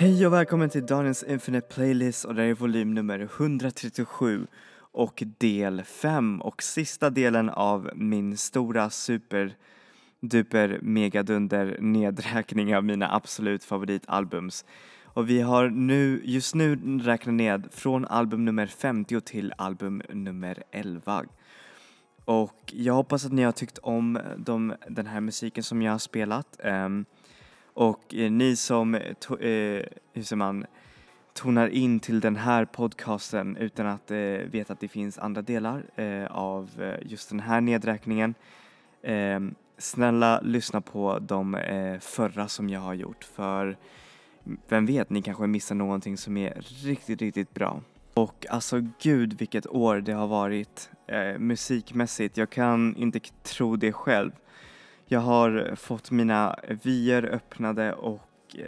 Hej och välkommen till Daniels Infinite Playlist och det här är volym nummer 137 och del 5 och sista delen av min stora super duper megadunder nedräkning av mina absolut favoritalbums. Och vi har nu, just nu räknat ned från album nummer 50 till album nummer 11. Och jag hoppas att ni har tyckt om de, den här musiken som jag har spelat. Um, och eh, ni som, eh, to, eh, hur säger man, tonar in till den här podcasten utan att eh, veta att det finns andra delar eh, av eh, just den här nedräkningen. Ehm, snälla lyssna på de eh, förra som jag har gjort för vem vet, ni kanske missar någonting som är riktigt, riktigt bra. Och alltså gud vilket år det har varit eh, musikmässigt. Jag kan inte tro det själv. Jag har fått mina vyer öppnade och eh,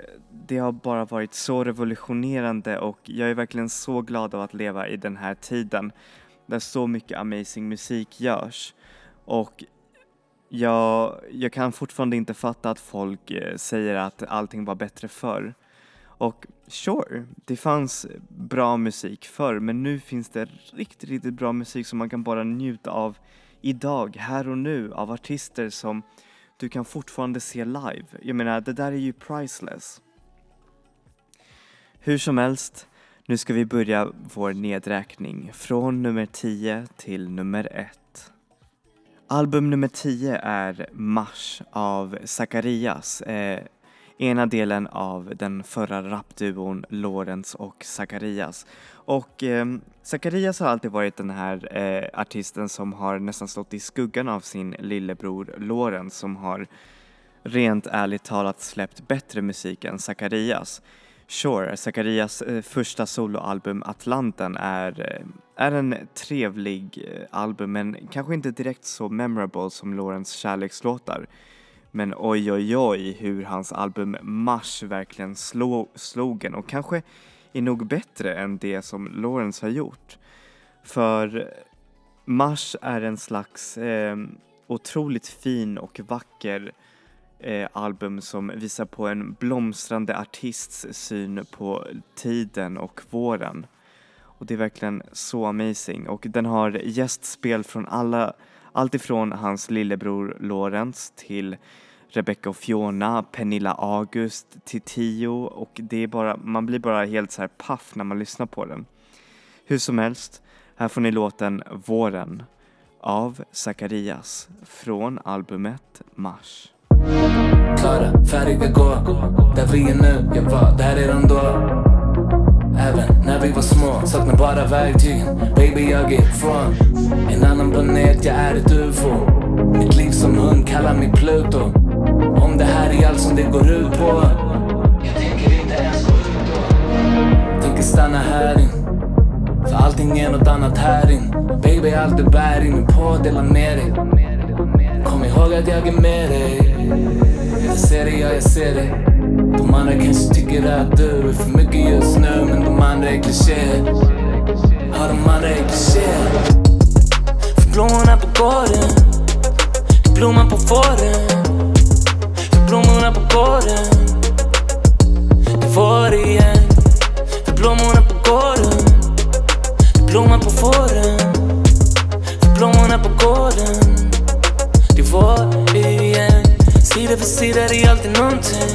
det har bara varit så revolutionerande och jag är verkligen så glad av att leva i den här tiden där så mycket amazing musik görs. Och jag, jag kan fortfarande inte fatta att folk eh, säger att allting var bättre förr. Och sure, det fanns bra musik förr men nu finns det riktigt, riktigt bra musik som man kan bara njuta av idag, här och nu, av artister som du kan fortfarande se live. Jag menar, det där är ju priceless. Hur som helst, nu ska vi börja vår nedräkning från nummer 10 till nummer 1. Album nummer 10 är Mars av Zacharias. Eh, ena delen av den förra rapduon Lorentz och Zacharias. Och eh, Zacharias har alltid varit den här eh, artisten som har nästan stått i skuggan av sin lillebror Lorentz som har rent ärligt talat släppt bättre musik än Zacharias. Sure, Zacharias eh, första soloalbum Atlanten är, eh, är en trevlig eh, album men kanske inte direkt så memorable som Lorentz kärlekslåtar. Men oj oj oj hur hans album Mars verkligen slog, slog en och kanske är nog bättre än det som Lawrence har gjort. För Mars är en slags eh, otroligt fin och vacker eh, album som visar på en blomstrande artists syn på tiden och våren. Och det är verkligen så amazing och den har gästspel från alla, allt ifrån hans lillebror Lawrence till Rebecca och Fiona, Pernilla August till Tio och det är bara, man blir bara helt så här paff när man lyssnar på den. Hur som helst, här får ni låten Våren av Zacharias från albumet Mars. Klara, färdiga, gå Där vi är nu, jag var där redan då Även när vi var små, saknar bara verktygen Baby jag är ifrån en annan planet, jag är ett ufo Mitt liv som hund, kallar mig Pluto om det här är allt som det går ut på. Jag tänker inte ens gå ut då. Tänker stanna här in. För allting är nåt annat här in. Baby, allt du bär in på, dela med dig. Kom ihåg att jag är med dig. Jag ser dig, ja jag ser dig. De andra kanske tycker att du är för mycket just nu, men de andra är klichéer. Ja, de andra är klichéer. För blommorna på gården, blomman på våren. För blommorna på gården Det var igen För blommorna på gården Det blommar på våren. För blommorna på gården Det var igen Sida för sida det är alltid nånting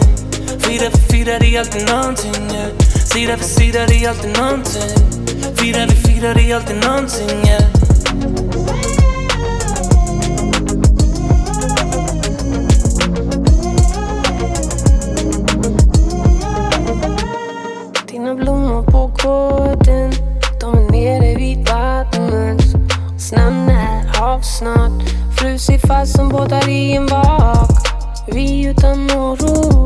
Sida för sida det är alltid nånting yeah. Sida för sida det är alltid nånting Fira för fira det är alltid nånting yeah. snart. Frusit fast som båtar i en bar vi utan noror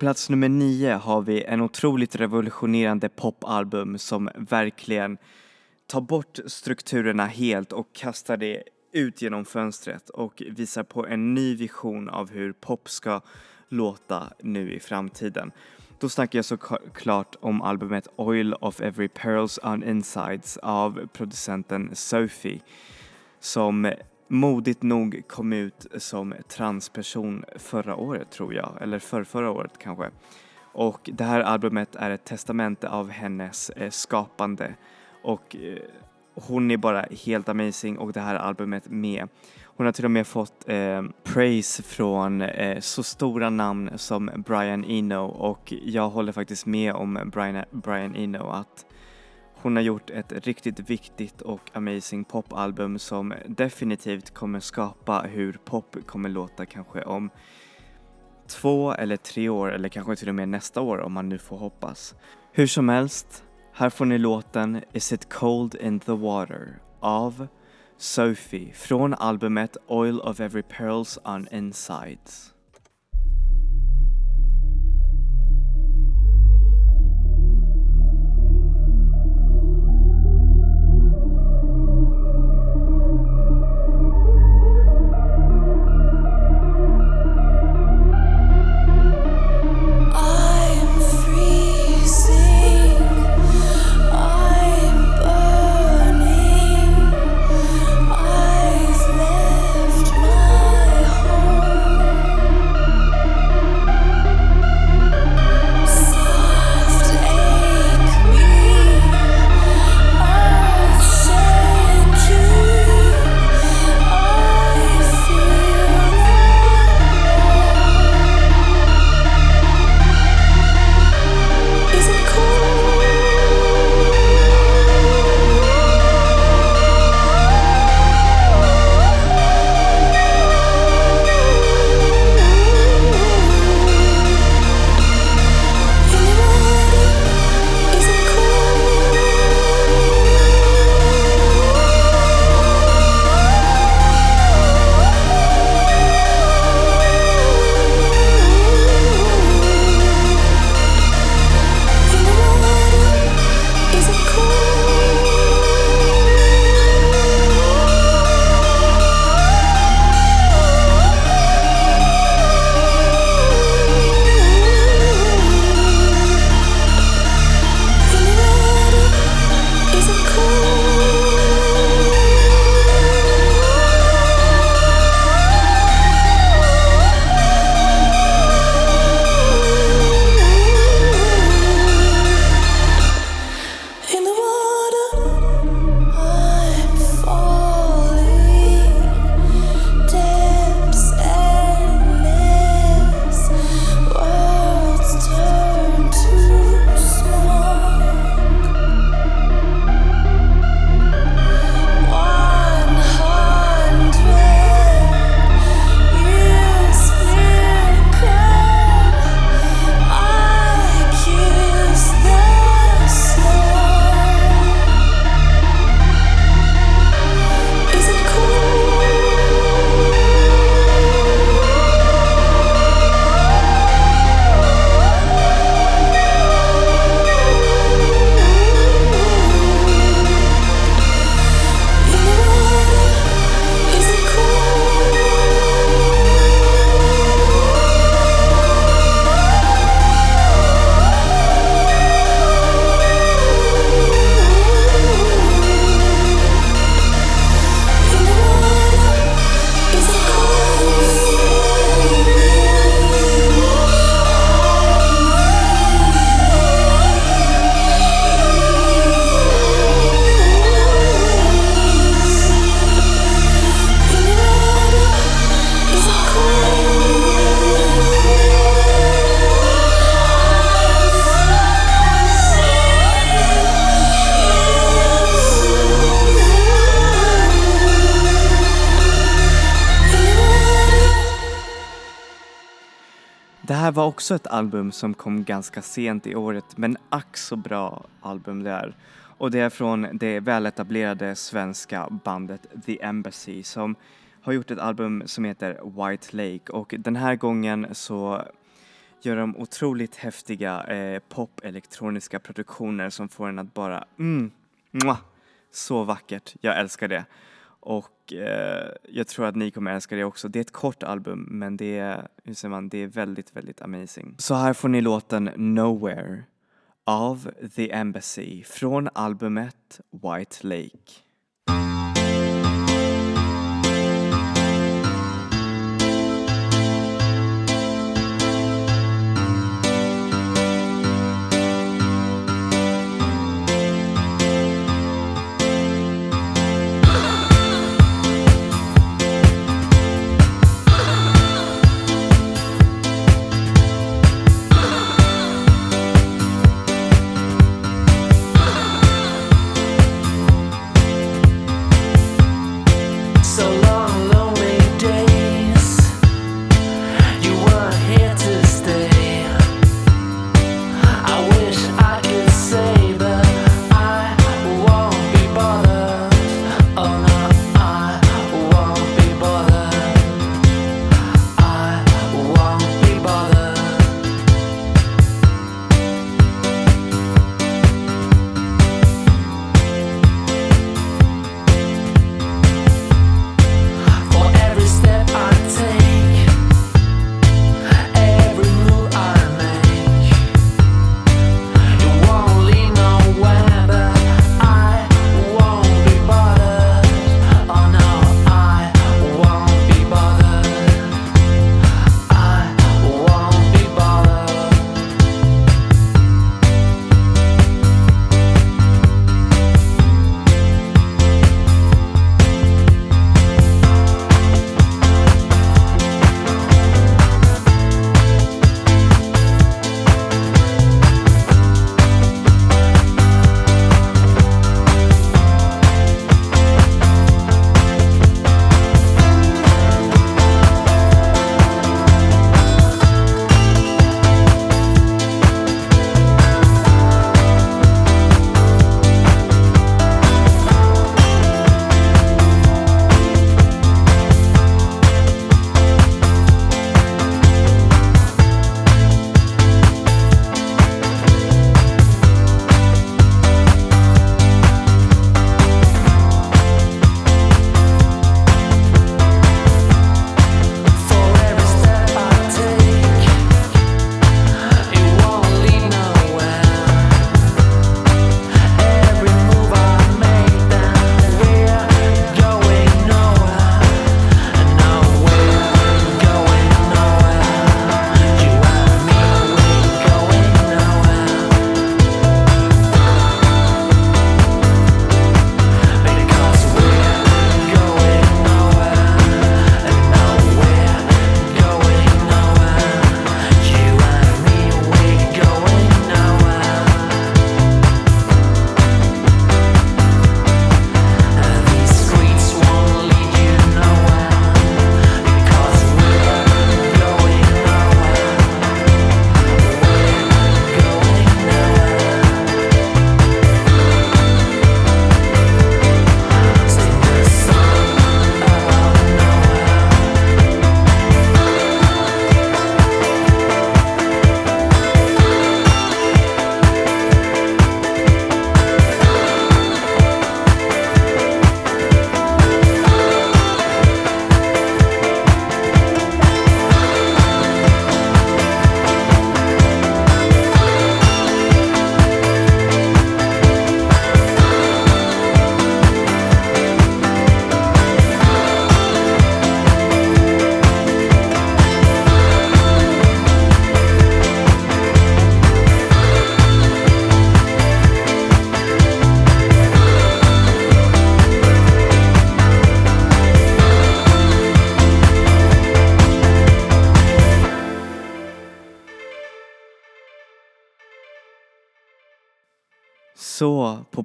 plats nummer nio har vi en otroligt revolutionerande popalbum som verkligen tar bort strukturerna helt och kastar det ut genom fönstret och visar på en ny vision av hur pop ska låta nu i framtiden. Då snackar jag såklart om albumet Oil of Every Pearls on Insides av producenten Sophie som modigt nog kom ut som transperson förra året tror jag, eller för förra året kanske. Och det här albumet är ett testamente av hennes eh, skapande och eh, hon är bara helt amazing och det här albumet med. Hon har till och med fått eh, praise från eh, så stora namn som Brian Eno och jag håller faktiskt med om Brian, Brian Eno att hon har gjort ett riktigt viktigt och amazing popalbum som definitivt kommer skapa hur pop kommer låta kanske om två eller tre år eller kanske till och med nästa år om man nu får hoppas. Hur som helst, här får ni låten Is it cold in the water av Sophie från albumet Oil of Every Pearls on Insides. Också ett album som kom ganska sent i året men ack så bra album det är. Och det är från det väletablerade svenska bandet The Embassy som har gjort ett album som heter White Lake och den här gången så gör de otroligt häftiga eh, pop-elektroniska produktioner som får en att bara mm, mwah, så vackert. Jag älskar det. Och eh, jag tror att ni kommer älska det också. Det är ett kort album men det är, hur säger man, det är väldigt, väldigt amazing. Så här får ni låten Nowhere av The Embassy från albumet White Lake.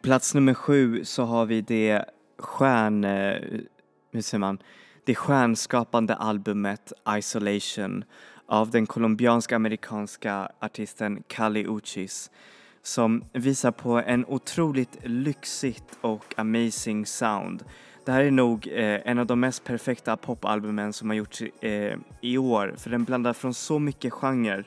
Plats nummer sju så har vi det stjärn... Eh, hur säger man? Det stjärnskapande albumet Isolation av den colombiansk-amerikanska artisten Kali Uchis som visar på en otroligt lyxigt och amazing sound. Det här är nog eh, en av de mest perfekta popalbumen som har gjorts eh, i år för den blandar från så mycket genrer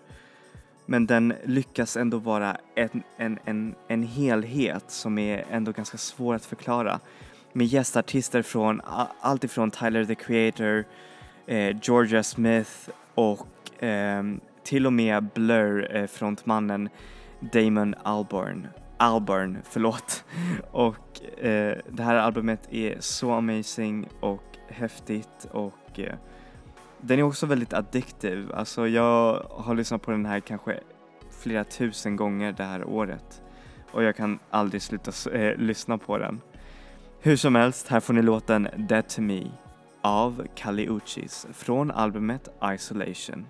men den lyckas ändå vara en, en, en, en helhet som är ändå ganska svår att förklara med gästartister från allt ifrån Tyler the Creator, eh, Georgia Smith och eh, till och med Blur eh, frontmannen Damon Albarn. Albarn, förlåt. Och eh, det här albumet är så amazing och häftigt och eh, den är också väldigt addiktiv. Alltså jag har lyssnat på den här kanske flera tusen gånger det här året och jag kan aldrig sluta eh, lyssna på den. Hur som helst, här får ni låten Dead to Me av Kali Uchis från albumet Isolation.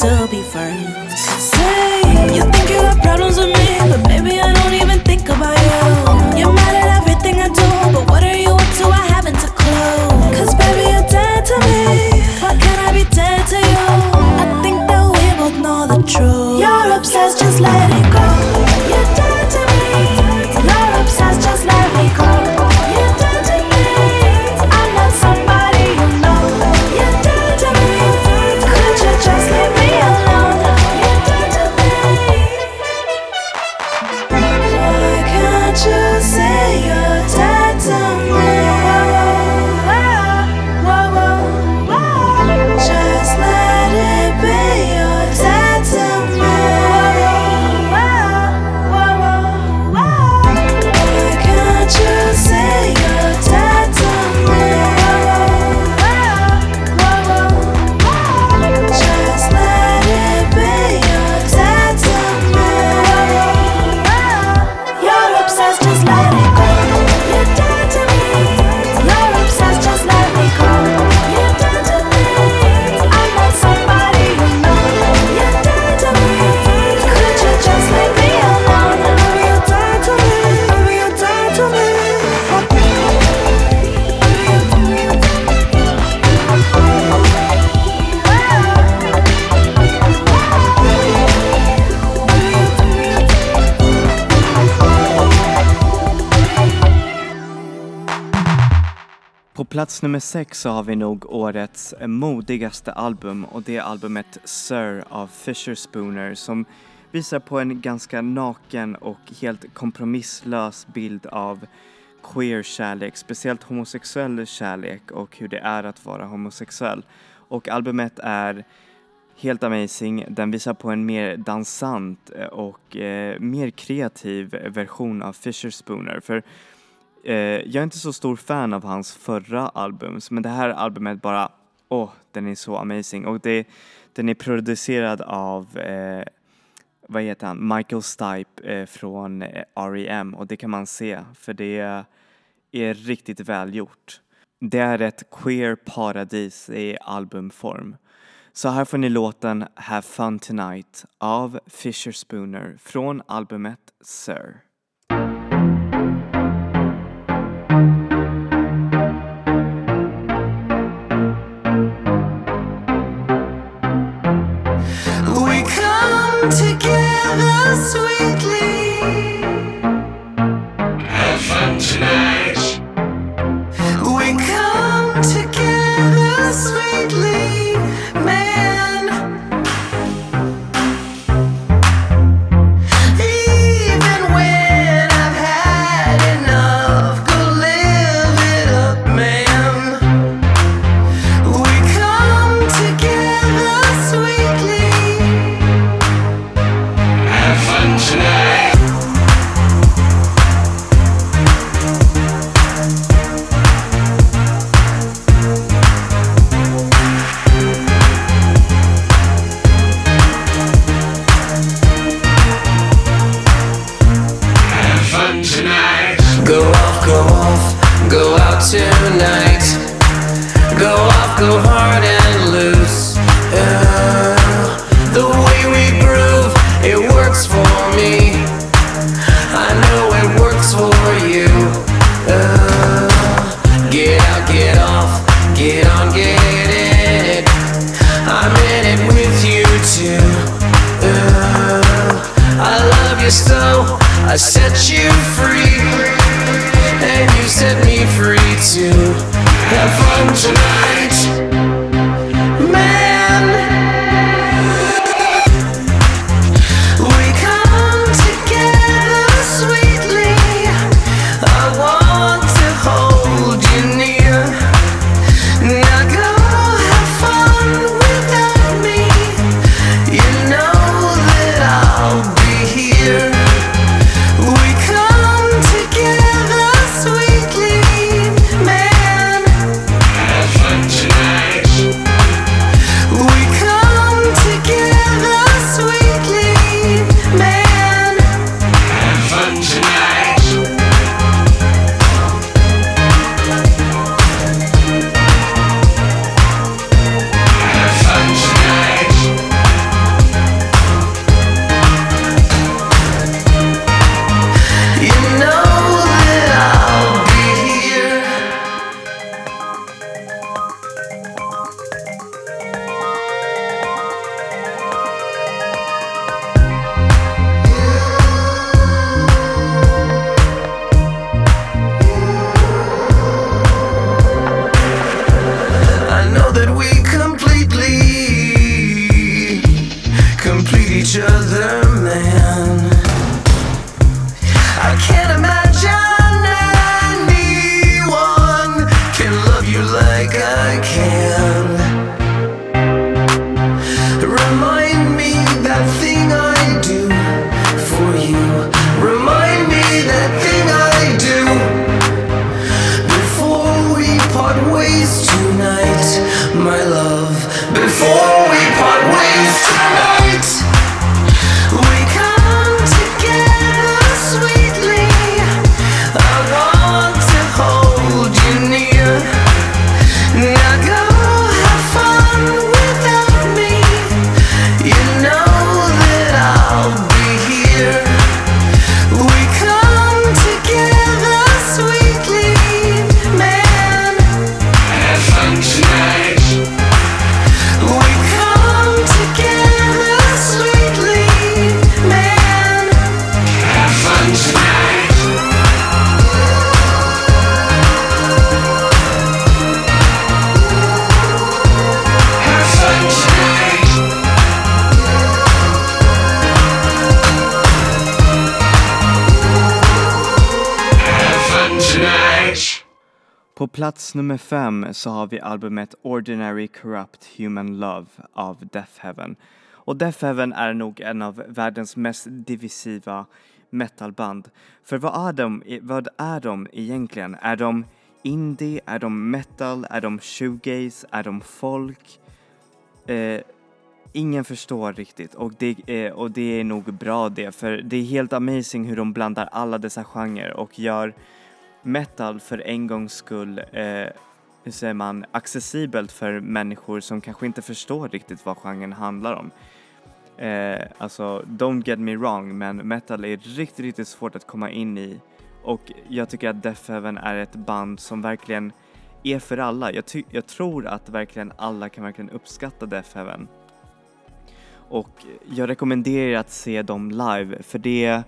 have to be friends. Plats nummer sex så har vi nog årets modigaste album och det är albumet Sir av Fisher Spooner som visar på en ganska naken och helt kompromisslös bild av queer kärlek, speciellt homosexuell kärlek och hur det är att vara homosexuell. Och albumet är helt amazing. Den visar på en mer dansant och eh, mer kreativ version av Fisher Spooner. För eh, jag är inte så stor fan av hans förra album, men det här albumet bara, åh, oh, den är så amazing. Och det, den är producerad av, eh, vad heter han, Michael Stipe eh, från eh, R.E.M. och det kan man se, för det är riktigt välgjort. Det är ett queer paradis i albumform. Så här får ni låten Have Fun Tonight av Fisher Spooner från albumet Sir. Go off, go out tonight. Go off, go hard and loose. Yeah. The way we groove, it works for me. I know it works for you. Yeah. Get out, get off, get on, get in it. I'm in it with you too. Yeah. I love you so, I set you free. Set me free too. Have fun tonight. Nummer fem så har vi albumet Ordinary Corrupt Human Love av Death Heaven. Och Death Heaven är nog en av världens mest divisiva metalband. För vad är de, vad är de egentligen? Är de indie? Är de metal? Är de shoegaze? Är de folk? Eh, ingen förstår riktigt och det, är, och det är nog bra det för det är helt amazing hur de blandar alla dessa genrer och gör metal för en gångs skull, eh, hur säger man, accessibelt för människor som kanske inte förstår riktigt vad genren handlar om. Eh, alltså, don't get me wrong, men metal är riktigt, riktigt svårt att komma in i och jag tycker att Death Heaven är ett band som verkligen är för alla. Jag, ty- jag tror att verkligen alla kan verkligen uppskatta Death Heaven. Och jag rekommenderar att se dem live för det,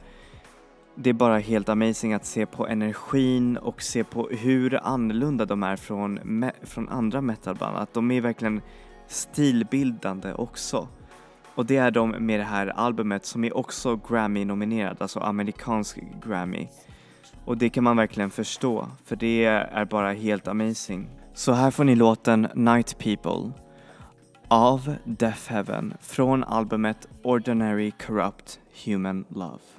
det är bara helt amazing att se på energin och se på hur annorlunda de är från, me- från andra metalband. Att de är verkligen stilbildande också. Och det är de med det här albumet som är också Grammy-nominerad, alltså amerikansk Grammy. Och det kan man verkligen förstå, för det är bara helt amazing. Så här får ni låten Night People av Death Heaven från albumet Ordinary Corrupt Human Love.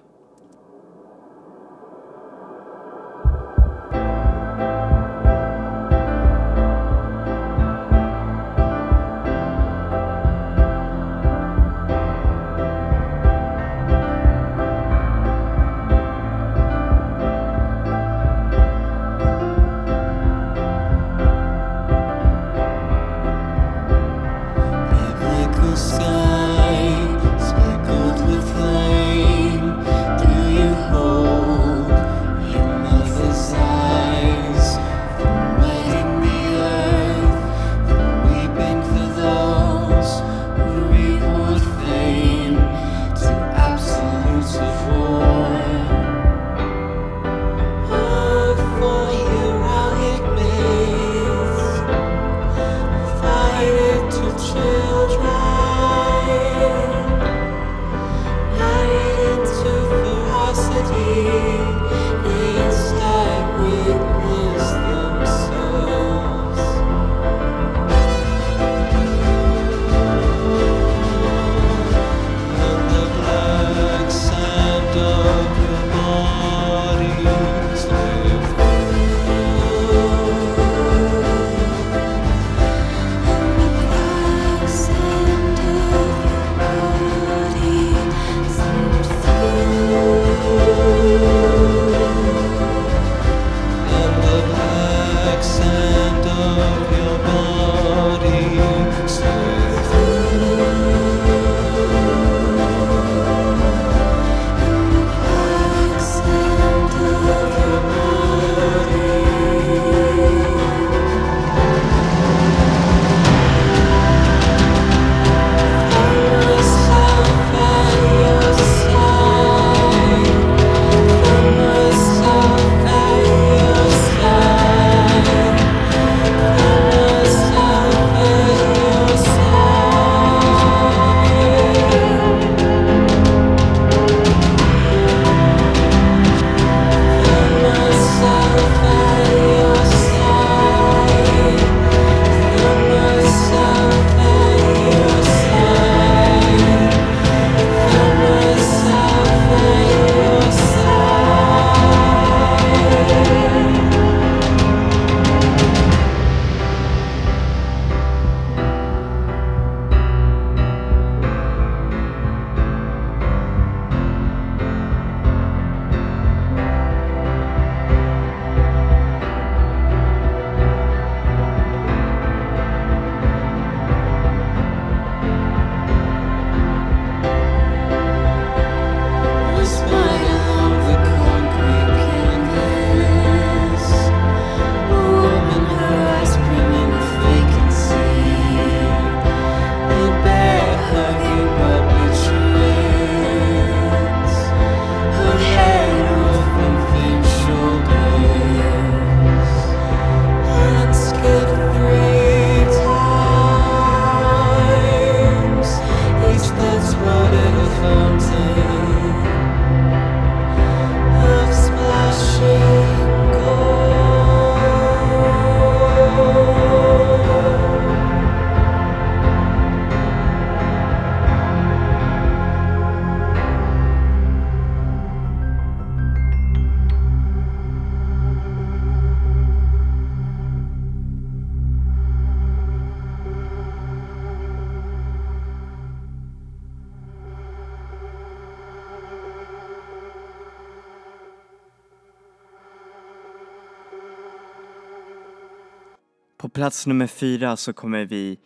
Plats nummer fyra så kommer vi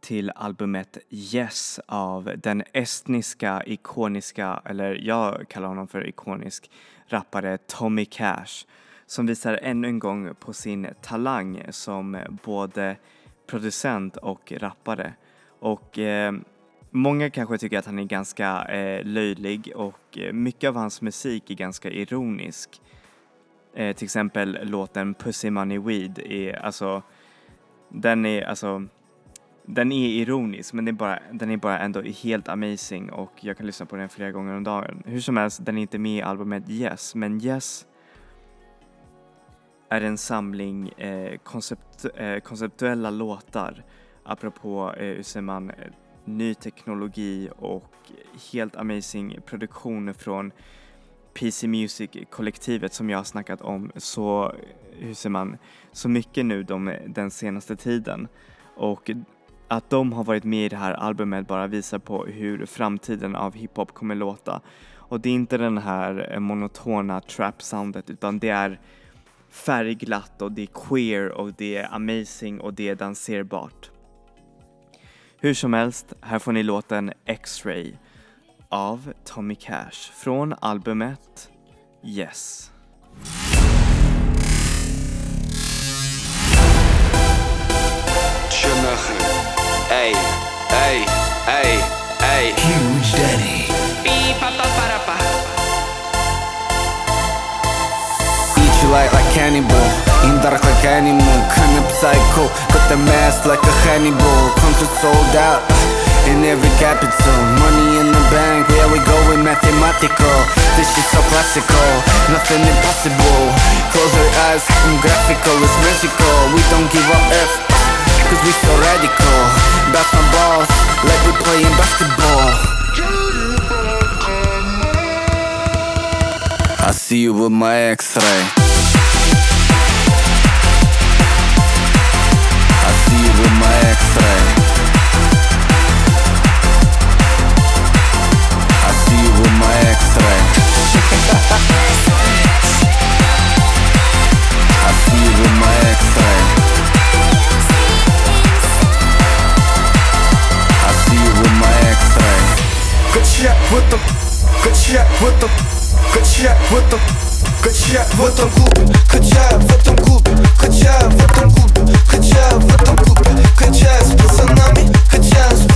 till albumet Yes av den estniska ikoniska, eller jag kallar honom för ikonisk, rappare Tommy Cash som visar ännu en gång på sin talang som både producent och rappare. Och eh, många kanske tycker att han är ganska eh, löjlig och eh, mycket av hans musik är ganska ironisk. Eh, till exempel låten Pussy Money Weed är alltså, den är alltså den är ironisk men det är bara, den är bara ändå helt amazing och jag kan lyssna på den flera gånger om dagen. Hur som helst, den är inte med i albumet Yes, men Yes är en samling eh, koncept, eh, konceptuella låtar apropå, eh, hur säger man, eh, ny teknologi och helt amazing produktion från PC Music-kollektivet som jag har snackat om så, hur man, så mycket nu de, den senaste tiden. Och att de har varit med i det här albumet bara visar på hur framtiden av hiphop kommer låta. Och det är inte den här eh, monotona trap-soundet utan det är färgglatt och det är queer och det är amazing och det är danserbart. Hur som helst, här får ni låten X-Ray av Tommy Cash från albumet Yes. Huge Daddy. Like. In dark like animal. Kinda psycho. Got the mask like a Hannibal. Concert sold out. In every capital. Money in the bank Where we going mathematical. This shit so classical Nothing impossible. Close your eyes I'm graphical It's magical We don't give up F Cause we so radical. Bounce my balls Like we playing basketball. I see you with my x-ray в этом, кача в этом, кача в этом клубе, кача в этом клубе, кача в этом клубе, кача в этом клубе, кача с пацанами, кача с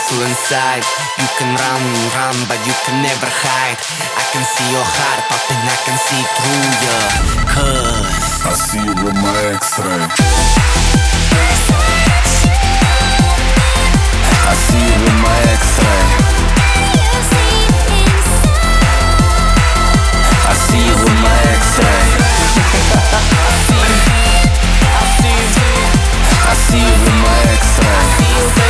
beautiful inside. You can run, run, but you can never hide. I can see your heart popping, I can see through you. Cause I see you with my x-ray I see you with my x-ray. I see you with my x-ray. I see you with my x-ray.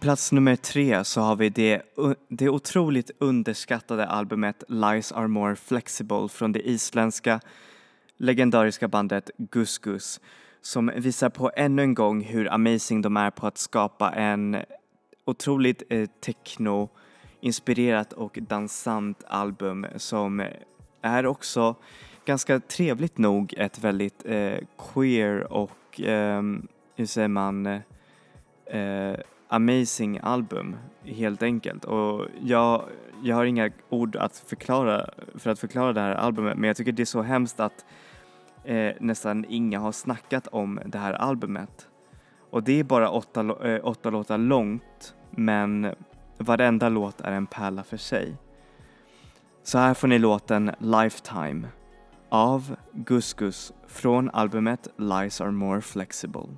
Plats nummer tre så har vi det, det otroligt underskattade albumet Lies Are More Flexible från det isländska legendariska bandet Gus Gus som visar på ännu en gång hur amazing de är på att skapa en otroligt eh, techno-inspirerat och dansant album som är också ganska trevligt nog ett väldigt eh, queer och, eh, hur säger man, eh, amazing album helt enkelt. Och jag, jag har inga ord att förklara, för att förklara det här albumet men jag tycker det är så hemskt att eh, nästan inga har snackat om det här albumet. Och det är bara åtta, eh, åtta låtar långt men varenda låt är en pärla för sig. Så här får ni låten Lifetime av Gus Gus från albumet Lies Are More Flexible.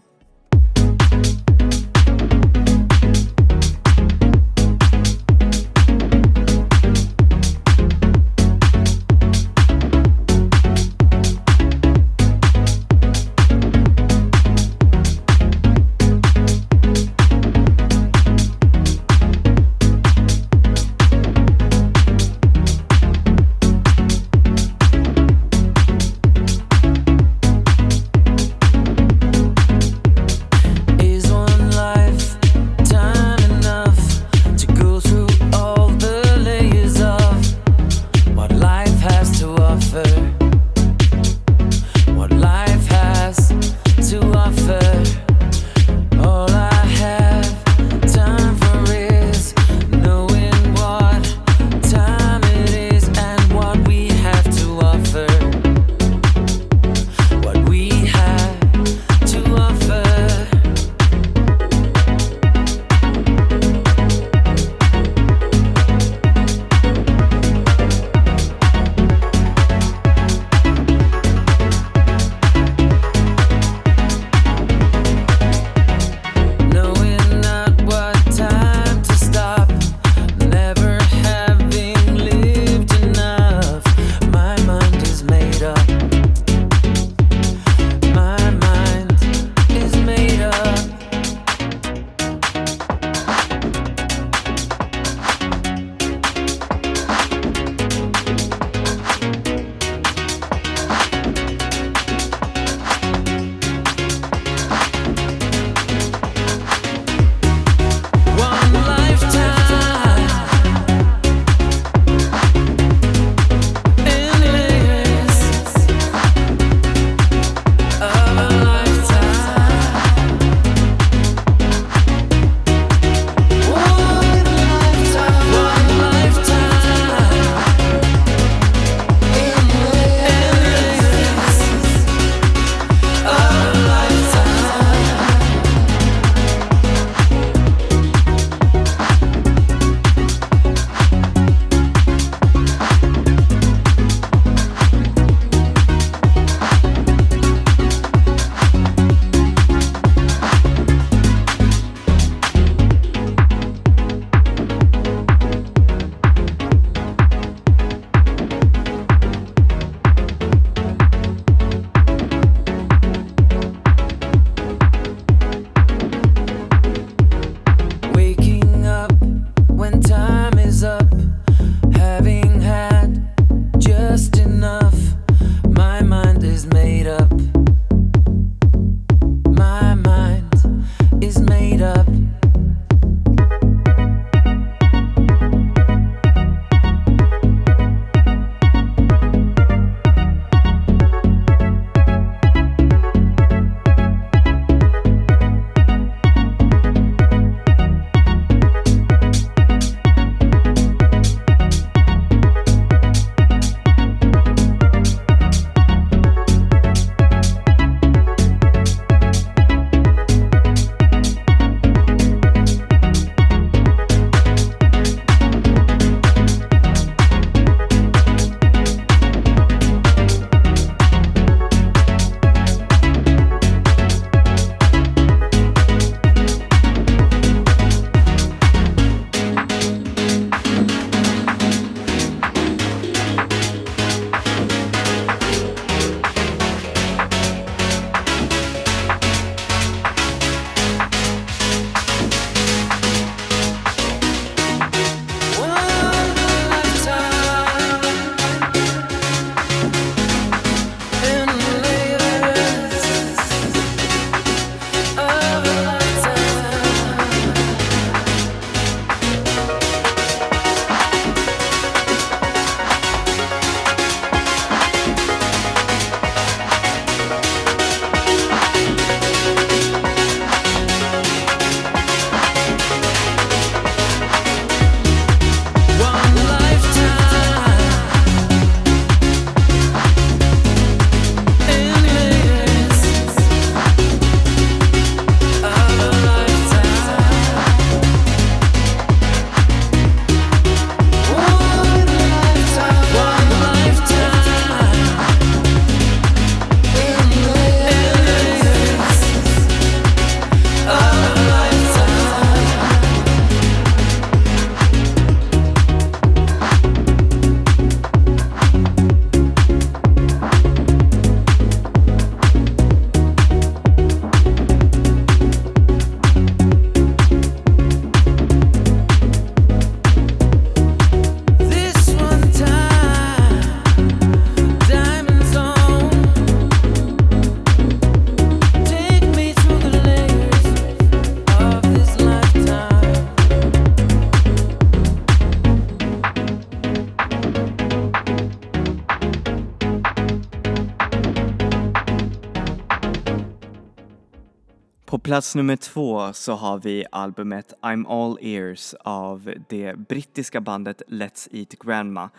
Plats nummer två så har vi albumet I'm All Ears av det brittiska bandet Let's Eat Grandma.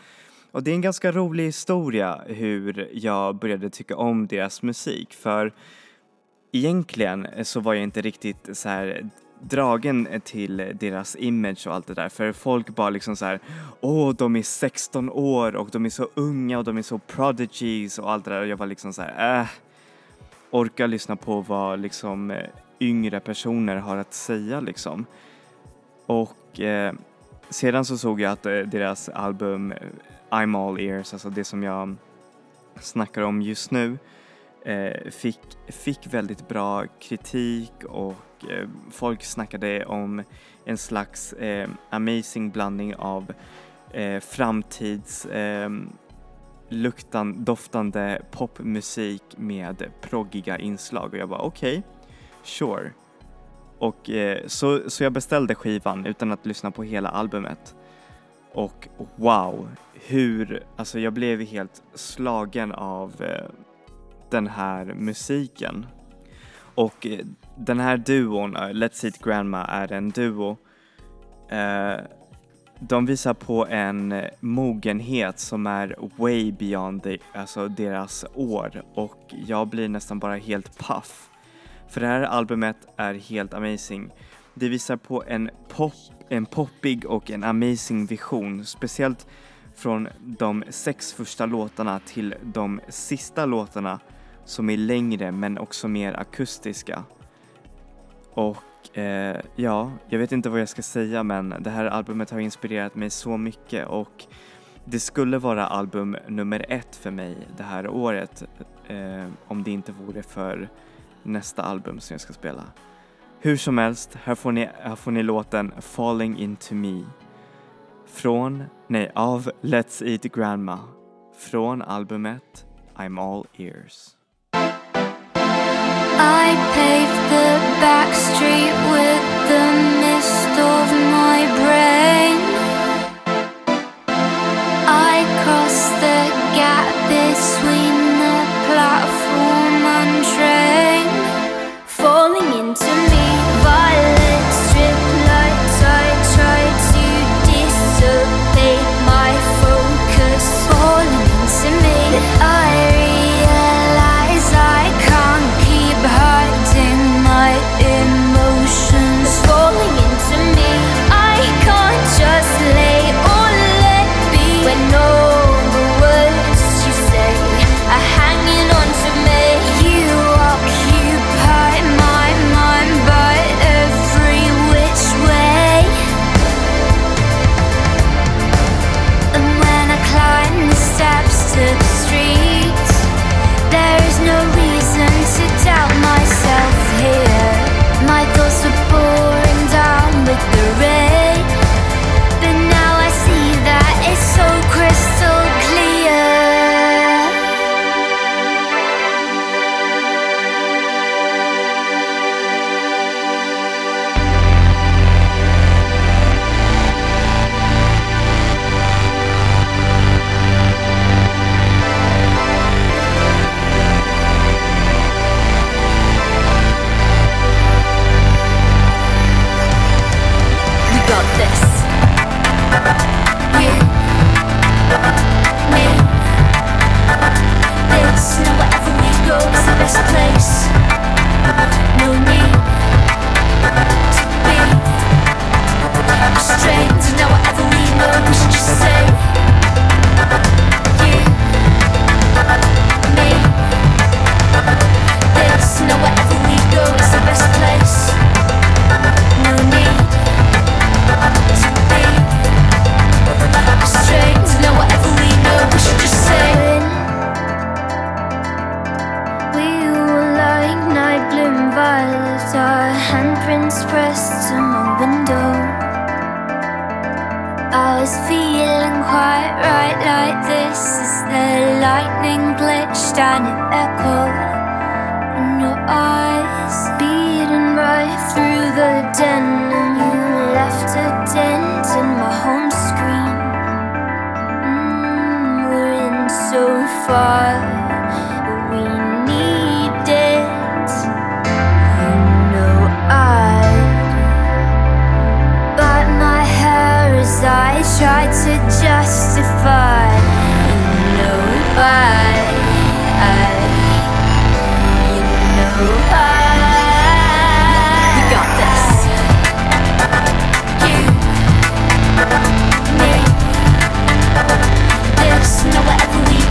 Och det är en ganska rolig historia hur jag började tycka om deras musik för egentligen så var jag inte riktigt så här dragen till deras image och allt det där för folk bara liksom så här åh de är 16 år och de är så unga och de är så prodigies och allt det där och jag var liksom så här äh orka lyssna på vad liksom yngre personer har att säga liksom. Och eh, sedan så såg jag att eh, deras album eh, I'm All Ears, alltså det som jag snackar om just nu, eh, fick, fick väldigt bra kritik och eh, folk snackade om en slags eh, amazing blandning av eh, framtids eh, luktan, doftande popmusik med proggiga inslag och jag bara okej, okay, sure. Och eh, så, så jag beställde skivan utan att lyssna på hela albumet. Och wow, hur, alltså jag blev helt slagen av eh, den här musiken. Och eh, den här duon, eh, Let's Eat Grandma, är en duo. Eh, de visar på en eh, mogenhet som är way beyond the, alltså deras år och jag blir nästan bara helt paff. För det här albumet är helt amazing. Det visar på en, pop, en poppig och en amazing vision, speciellt från de sex första låtarna till de sista låtarna som är längre men också mer akustiska. Och eh, ja, jag vet inte vad jag ska säga men det här albumet har inspirerat mig så mycket och det skulle vara album nummer ett för mig det här året eh, om det inte vore för nästa album som jag ska spela. Hur som helst, här får ni, här får ni låten Falling Into Me från, nej, av Let's Eat Grandma från albumet I'm All Ears. I paved the back street with the mist of my brain. I crossed the gap between into me. Lightning glitched and it echoed in your eyes, beating right through the den, and you left a dent in my home screen. Mm, we're in so far,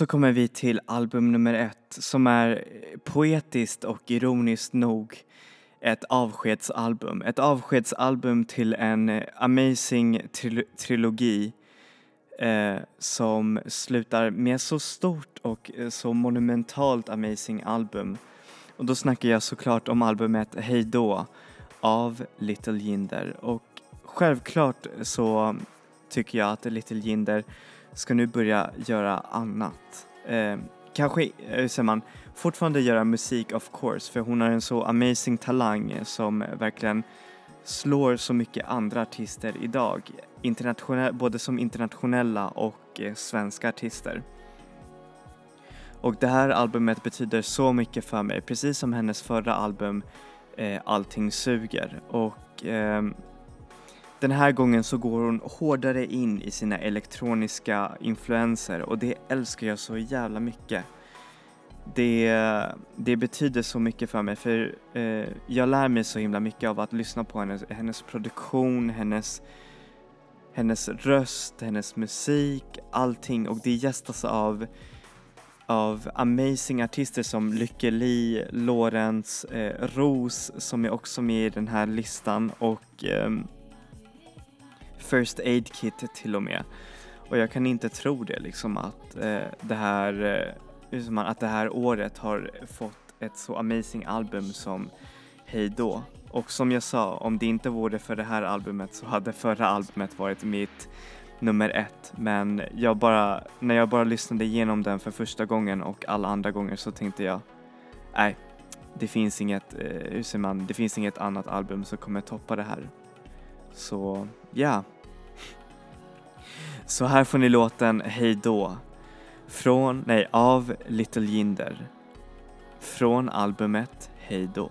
så kommer vi till album nummer ett som är poetiskt och ironiskt nog ett avskedsalbum. Ett avskedsalbum till en eh, amazing tril trilogi eh, som slutar med så stort och eh, så monumentalt amazing album. Och då snackar jag såklart om albumet Hej då av Little Jinder och självklart så tycker jag att Little Jinder ska nu börja göra annat. Eh, kanske, hur säger man, fortfarande göra musik of course för hon har en så amazing talang som verkligen slår så mycket andra artister idag. Internationell, både som internationella och eh, svenska artister. Och det här albumet betyder så mycket för mig, precis som hennes förra album eh, Allting suger. Och eh, den här gången så går hon hårdare in i sina elektroniska influenser och det älskar jag så jävla mycket. Det, det betyder så mycket för mig för eh, jag lär mig så himla mycket av att lyssna på hennes, hennes produktion, hennes, hennes röst, hennes musik, allting och det gästas av av amazing artister som Lykke Li, Lorentz, eh, Rose som är också med i den här listan och eh, First Aid Kit till och med. Och jag kan inte tro det liksom att eh, det här eh, liksom, att det här året har fått ett så amazing album som Hej då. Och som jag sa, om det inte vore för det här albumet så hade förra albumet varit mitt nummer ett. Men jag bara, när jag bara lyssnade igenom den för första gången och alla andra gånger så tänkte jag, nej, det finns inget, eh, hur säger man, det finns inget annat album som kommer toppa det här. Så, ja. Yeah. Så här får ni låten Hej då. Från, nej, av Little Jinder. Från albumet Hej då.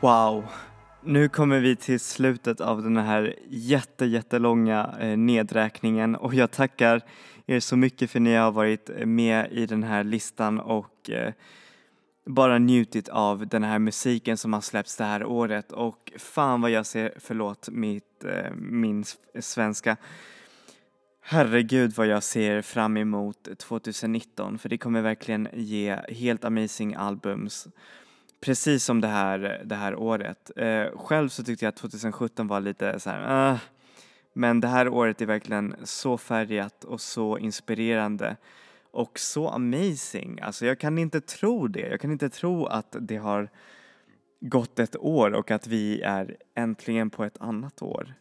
Wow. Nu kommer vi till slutet av den här jätte, jättelånga eh, nedräkningen och jag tackar er så mycket för att ni har varit eh, med i den här listan och eh, bara njutit av den här musiken som har släppts det här året. Och fan vad jag ser, förlåt mitt, min svenska, herregud vad jag ser fram emot 2019 för det kommer verkligen ge helt amazing albums precis som det här, det här året. Eh, själv så tyckte jag att 2017 var lite så här, uh, men det här året är verkligen så färgat och så inspirerande och så amazing. Alltså jag kan inte tro det. Jag kan inte tro att det har gått ett år och att vi är äntligen på ett annat år.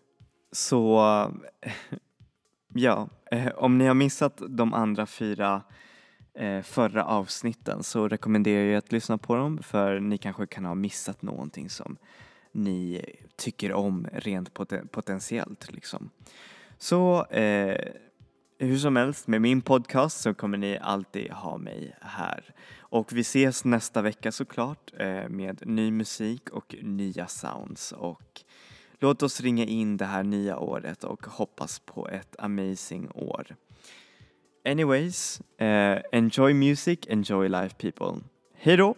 Så ja, eh, om ni har missat de andra fyra eh, Eh, förra avsnitten så rekommenderar jag att lyssna på dem för ni kanske kan ha missat någonting som ni tycker om rent poten potentiellt liksom. Så eh, hur som helst, med min podcast så kommer ni alltid ha mig här. Och vi ses nästa vecka såklart eh, med ny musik och nya sounds. Och låt oss ringa in det här nya året och hoppas på ett amazing år. Anyways, uh, enjoy music, enjoy life people. Hej då!